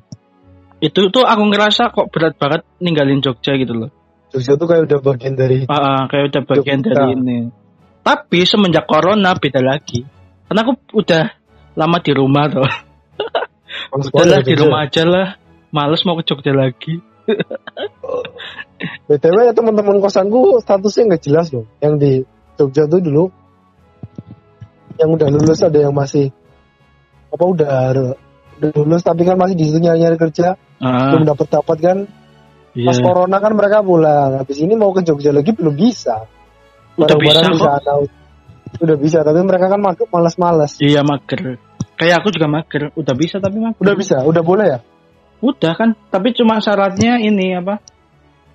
itu tuh aku ngerasa kok berat banget ninggalin Jogja gitu loh. Jogja tuh kayak udah bagian dari Ah, ah, kayak udah bagian Jogja. dari ini. Tapi semenjak corona beda lagi. Karena aku udah lama di rumah tuh. Udahlah di rumah aja lah. Males mau ke Jogja lagi. BTW ya teman-teman kosanku statusnya nggak jelas loh. Yang di Jogja tuh dulu yang udah lulus ada yang masih apa udah udah lulus tapi kan masih di situ nyari-nyari kerja Ah, belum dapat dapat kan iya. pas corona kan mereka pulang habis ini mau ke Jogja lagi belum bisa Udah bisa Barang-barang kok. sana udah bisa tapi mereka kan mag- malas-malas Iya mager. Kayak aku juga mager. Udah bisa tapi mager. udah bisa udah boleh ya Udah kan. Tapi cuma syaratnya ini apa?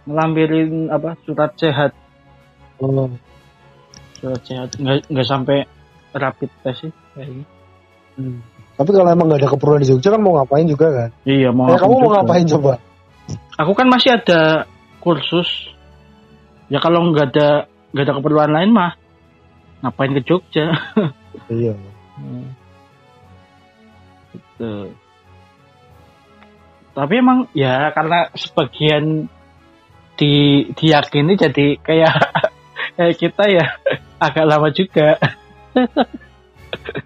Melampirin apa? Surat sehat. oh. Surat sehat. Nggak nggak sampai rapid test sih. Kayak hmm. Tapi kalau emang nggak ada keperluan di Jogja kan mau ngapain juga kan Iya mau. Aku kamu mau juga. ngapain coba Aku kan masih ada kursus. Ya kalau nggak ada nggak ada keperluan lain mah ngapain ke Jogja? iya Hmm. Gitu. Tapi emang ya karena sebagian di diyakini jadi kayak kayak kita ya agak lama juga.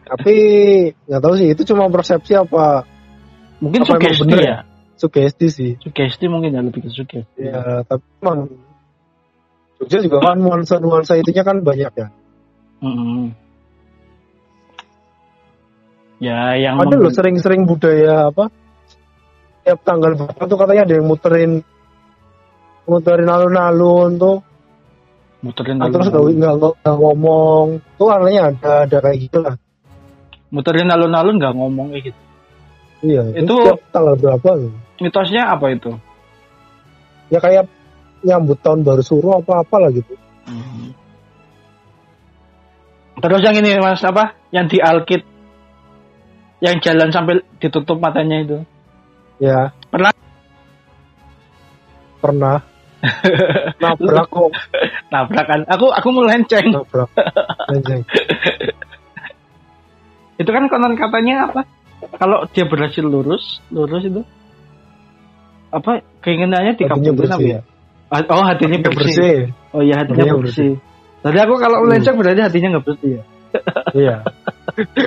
Tapi nggak tahu sih itu cuma persepsi apa Mungkin Apa sugesti bener ya. sugesti sih Sugesti mungkin ya lebih ke sugesti. ya tapi emang Jogja juga kan nuansa nuansa itunya kan banyak ya Mm-mm. Ya yang ada loh memben- sering-sering budaya apa tiap tanggal berapa tuh katanya ada yang muterin muterin alun-alun tuh muterin Nah, terus alun-alun. nggak nggak ngomong tuh katanya ada ada kayak gitu lah muterin alun-alun nggak ngomong kayak gitu. iya Itu- tanggal berapa tuh Mitosnya apa itu? ya kayak nyambut tahun baru suruh apa apa lah gitu Hmm. Terus yang ini mas apa? Yang di Alkit, yang jalan sampai ditutup matanya itu. ya Pernah? pernah nabrak kok Tabrakan. Aku aku melenceng. nabrak anjing Itu kan konon katanya apa? Kalau dia berhasil lurus, lurus itu apa keinginannya dikabulin apa bersih ya? Ah, Oh hatinya hatinya bersih. bersih Oh iya hatinya, Hatinya bersih. Tadi aku kalau Hmm. melenceng berarti hatinya nggak bersih ya. iya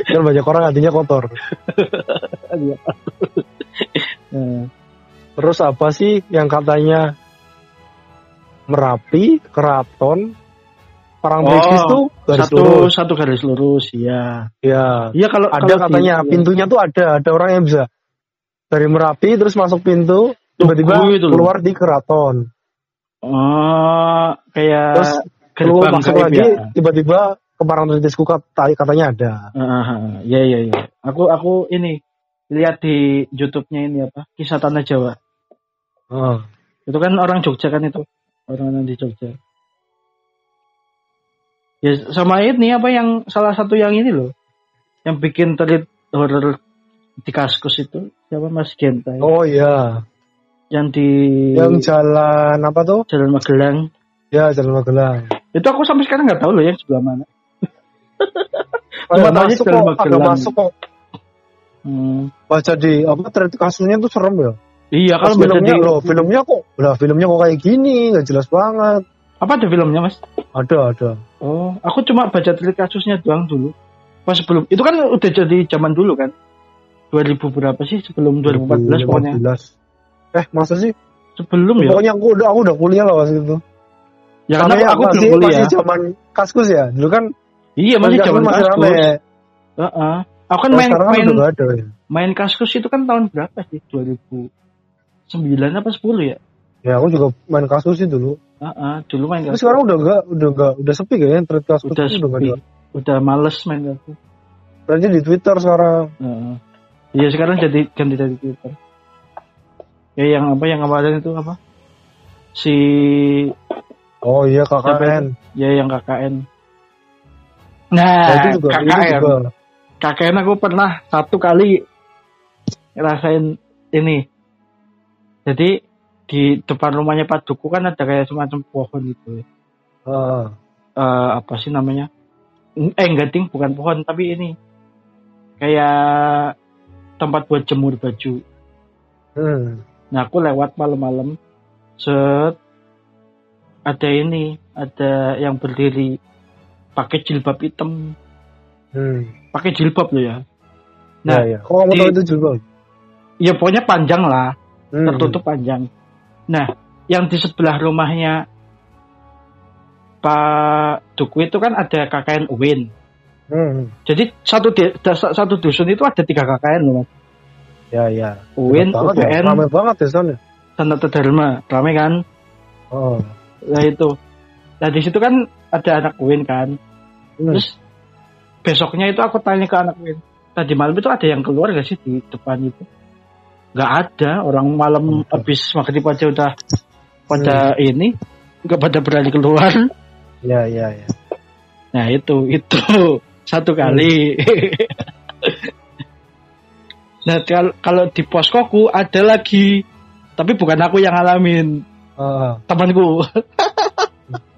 kan banyak orang hatinya kotor Iya. Eh, Terus apa sih yang katanya Merapi, Keraton, Parangtritis Oh, tuh garis satu lurus. satu garis lurus ya. Ya, Iya kalau ada kalau katanya di- pintunya tuh ada, ada orang yang bisa dari Merapi terus masuk pintu, tiba-tiba keluar di Keraton. Oh, kayak Terus keluar gerbang masuk lagi, ya. tiba-tiba ke Parangtritisku kat- katanya ada. Iya iya iya. Aku aku ini lihat di YouTube-nya ini apa? Kisah Tanah Jawa. Oh. Itu kan orang Jogja kan itu. Orang-orang di Jogja. Ya sama ini apa yang salah satu yang ini loh. Yang bikin terit horror di Kaskus itu siapa Mas Genta ya? Oh iya, yang di yang jalan apa tuh? Jalan Magelang. Ya jalan Magelang. Itu aku sampai sekarang nggak tahu loh yang sebelah mana. Taunya masuk kok, Magelang. masuk kok. Hmm. Baca di apa thread kasusnya tuh serem ya. Iya kalau baca filmnya di loh, filmnya kok, lah filmnya kok kayak gini, nggak jelas banget. apa ada filmnya Mas? Ada, ada. Oh, aku cuma baca dari kasusnya doang dulu. Pas sebelum itu kan udah jadi zaman dulu kan. 2000 berapa sih sebelum 2014 pokoknya. 2015. Eh, masa sih? Sebelum ya. Pokoknya aku udah aku udah kuliah lah waktu itu. Ya karena aku, aku masih, belum kuliah. masih zaman kaskus ya. Dulu kan Iya masih Kaskus zaman kaskus. Heeh. Aku kan main sekarang kan main ada ya. main kaskus itu kan tahun berapa sih? 2000 sembilan apa sepuluh ya Ya aku juga main kasus sih dulu. Ah, ah, dulu main Tapi kartu sekarang udah enggak, udah enggak, udah sepi kayaknya thread kasus udah itu udah enggak sepi ada. udah males main kartu Berarti di Twitter sekarang. Heeh. Iya sekarang jadi ganti dari Twitter. Ya yang apa yang kemarin itu apa? Si Oh iya KKN. ya yang KKN. Nah, Nah, itu juga, itu KKN. juga. KKN aku pernah satu kali ngerasain ini. Jadi di depan rumahnya Pak Duku kan ada kayak semacam pohon gitu. Ah, Eh apa sih namanya? Eh enggak ding, bukan pohon tapi ini kayak tempat buat jemur baju. hmm. Nah aku lewat malam-malam, set ada ini, ada yang berdiri pakai jilbab hitam, Hmm. pakai jilbab loh ya. Nah, ya, ya. Kok kamu di- tahu itu juga? ya pokoknya panjang lah, Hmm. tertutup panjang. Nah, yang di sebelah rumahnya Pak Duku itu kan ada KKN UIN. Hmm. Jadi satu di- satu dusun itu ada tiga KKN loh mas. Ya, ya. UIN, banget ya. UPN, Ramai banget ya sana. Sanata Dharma, rame kan? Oh. Nah itu. Nah di situ kan ada anak UIN kan. Hmm. Terus besoknya itu aku tanya ke anak UIN. Tadi malam itu ada yang keluar gak sih di depan itu? Gak ada. Orang malam Ada. habis maghrib aja udah pada ini. Gak pada berani keluar. Ya, ya, ya. Nah itu, itu. Satu kali. nah kal- kalau di poskoku ada lagi. Tapi bukan aku yang ngalamin. Ah, Temanku.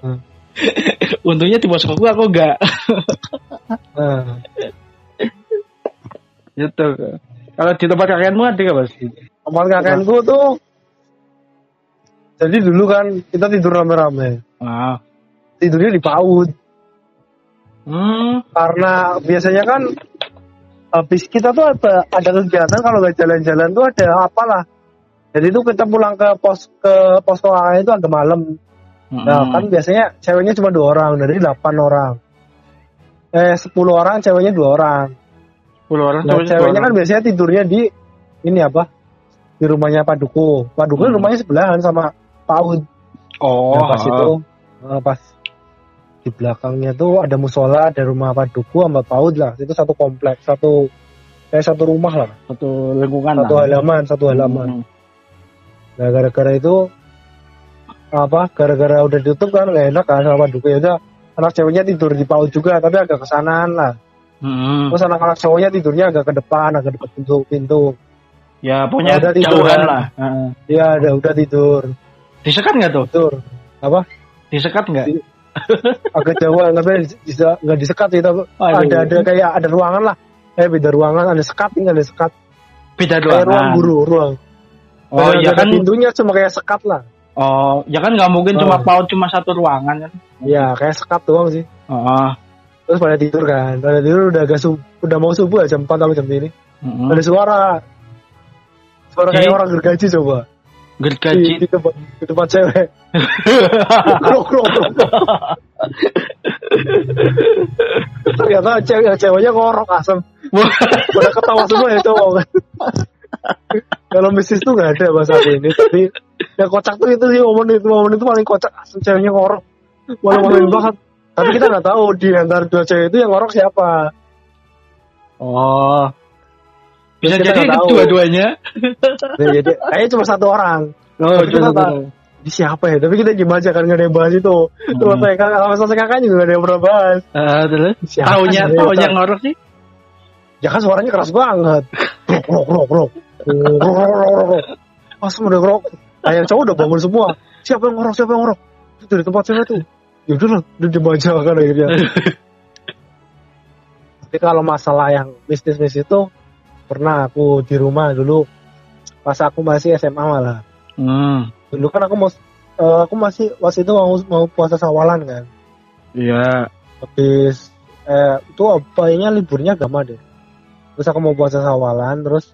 Hmm. Untungnya di poskoku aku enggak. ah. Gitu. Kalau di tempat kakekmu ada gak mas? Teman kakekku tuh jadi dulu kan kita tidur rame-rame. Ah. Tidurnya di PAUD. Hmm. Karena biasanya kan habis kita tuh ada, ada kegiatan kalau nggak jalan-jalan tuh ada apalah. Jadi itu kita pulang ke pos ke posko kakak itu agak malam. Nah Hmm. kan biasanya ceweknya cuma dua orang dari delapan orang. Eh sepuluh orang ceweknya dua orang. 10 orang. Nah ceweknya dua kan orang. biasanya tidurnya di ini apa? Di rumahnya Pak Duku. Pak Duku Hmm. rumahnya sebelahan sama PAUD. Oh. Nah, pas itu eh, pas di belakangnya tuh ada musola, ada rumah Pak Duku sama PAUD lah. Itu satu kompleks, satu kayak satu rumah lah, satu lingkungan satu lah. halaman, satu halaman. Hmm. Nah gara-gara itu apa? Gara-gara udah ditutup kan nggak enak kan sama Pak Duku ya udah anak ceweknya tidur di PAUD juga tapi agak kesanaan lah. Hmm. Terus anak-anak cowoknya tidurnya agak ke depan, agak dekat pintu pintu. Ya pokoknya Udah tidur jauhan lah. Iya, udah udah tidur, Disekat nggak tuh? tidur. Apa? Disekat nggak? Di- Agak jauh nggak bisa nggak disekat sih tapi ada ada kayak ada ruangan lah. Eh beda ruangan ada sekat nih ada sekat. Beda Kayak ruang ruangan. guru ruang. Oh Ada- iya ada kan. pintunya cuma kayak sekat lah. Oh ya kan nggak mungkin Oh. cuma paut cuma satu ruangan kan? Iya kayak sekat doang sih. Oh. Terus pada tidur kan, pada tidur udah agak sub- udah mau subuh jam 4 atau jam ini. Hmm. Ada suara. Suara kayak orang gergaji coba. Di, Gergaji. di tempat di tempat cewek. Krok krok. Ternyata cewek ceweknya ngorok asem. Udah ketawa semua ya cowok kan. Kalau mistis tuh nggak ada bahasa ini. Tapi yang kocak tuh itu sih momen itu momen itu paling kocak asem ceweknya ngorok. Malu-maluin banget. Tapi kita nggak tahu di antara dua cewek itu yang ngorok siapa. Oh. Bisa Kita jadi dua-duanya. Nah, jadi kayaknya cuma satu orang. Oh, Tapi kita tahu. Ini siapa ya? Tapi kita gimana aja kan nggak ada yang bahas itu. Terus Hmm. saya kakak, sama selesai kakak juga nggak ada yang pernah bahas. Eh, terus Siapa taunya taunya ngorok sih. Ya kan suaranya keras banget. Krok, krok, krok, krok. Krok, krok. Pas udah krok. Nah, yang cowok udah bangun semua. Siapa yang ngorok? Siapa yang ngorok? Itu dari tempat cewek tuh. Ya udah lah, udah dibaca kan akhirnya. Tapi kalau masalah yang mistis-mistis itu pernah aku di rumah dulu pas aku masih SMA malah. Hmm. Dulu kan aku mau eh, aku masih waktu itu mau mau puasa sawalan kan. Iya. habis eh itu kayaknya liburnya agama deh terus aku mau puasa sawalan terus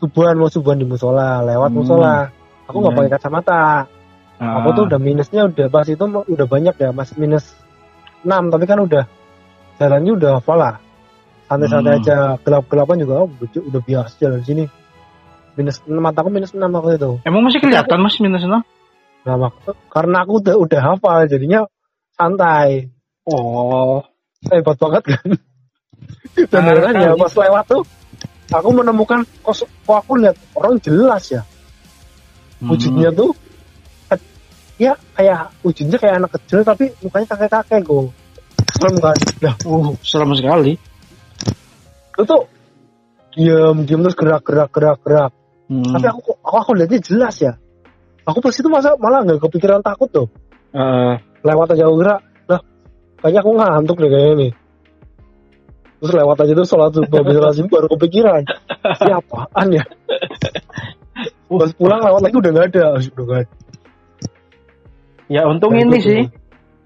subuhan mau subuhan di musola lewat Hmm. musola aku nggak Hmm. pakai kacamata aku tuh udah minusnya udah pas itu udah banyak ya masih minus 6 tapi kan udah jalannya udah hafal lah santai-santai Hmm. aja gelap-gelapan juga oh, udah, udah biasa jalan sini minus mataku minus enam waktu itu Emang masih kelihatan mas minus enam? nah waktu karena aku udah udah hafal jadinya santai Oh. hebat banget kan dan ya pas lewat tuh aku menemukan kok, kok aku lihat orang jelas ya Hmm. wujudnya tuh eh, ya kayak wujudnya kayak anak kecil tapi mukanya kakek kakek kok serem kan? Nah Uh, serem sekali. itu tuh diam diam terus gerak gerak gerak gerak. Hmm. tapi aku aku, aku lihatnya jelas ya. Aku pas itu masa malah nggak kepikiran takut tuh. Eh, lewat aja aku gerak. Lah kayaknya aku ngantuk deh kayaknya nih. Terus lewat aja tuh sholat subuh habis sholat subuh baru kepikiran. Siapaan ya? Pas pulang lewat lagi udah nggak ada. Udah nggak ada ya untung ini itu sih.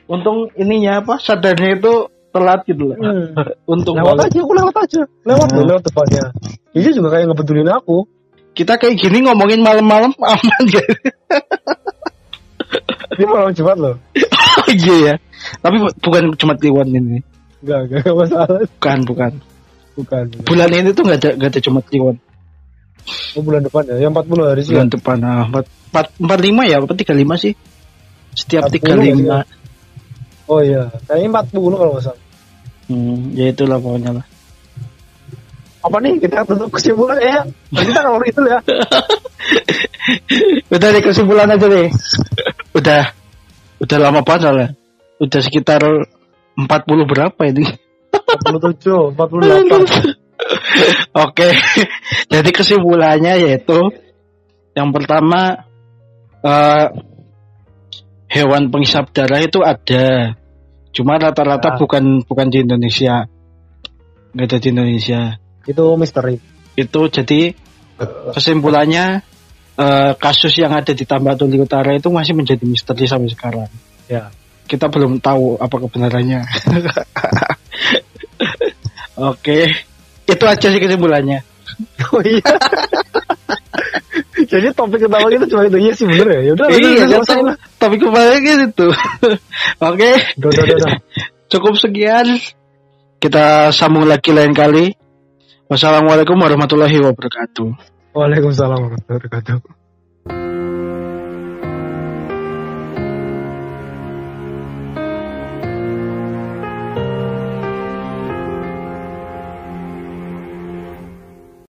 Untung ininya apa? Sadarnya itu telat gitu loh. Hmm. Untung lewat banget. aja aku lewat aja lewat Hmm. lewat depannya dia juga kayak ngebetulin aku Kita kayak gini ngomongin malam-malam aman gak? ini malam Jumat loh Oh iya ya. Tapi bu- bukan cuma Kliwon ini. enggak enggak enggak masalah Bukan, bukan. bukan Bulan ini tuh nggak ada nggak ada cuma Kliwon. oh, bulan depan ya yang 40 hari sih Bulan depan ah, empat empat empat lima ya apa tiga lima sih? Setiap 40 tiga lima. oh iya kayaknya 40 kalau nggak salah Hmm, ya itulah pokoknya lah. apa nih kita tutup kesimpulan ya kita kalau itu ya Udah deh kesimpulan aja deh. Udah udah lama banget soalnya. Udah sekitar 40 berapa ini? 47 48 Oke. Jadi kesimpulannya yaitu yang pertama eh, hewan penghisap darah itu ada. Cuma rata-rata Ya. bukan bukan di Indonesia. Nggak ada di Indonesia. itu misteri Itu jadi kesimpulannya eh, kasus yang ada di Tambak Tuli Utara itu masih menjadi misteri sampai sekarang. ya Kita belum tahu apa kebenarannya. Oke, itu aja sih kesimpulannya. oh iya jadi topik utama kita cuma itu iya sih bener ya yaudah iya, udah, tapi kemarin gitu. Oke, cukup sekian. Kita sambung lagi lain kali. Wassalamualaikum warahmatullahi wabarakatuh. Waalaikumsalam warahmatullahi wabarakatuh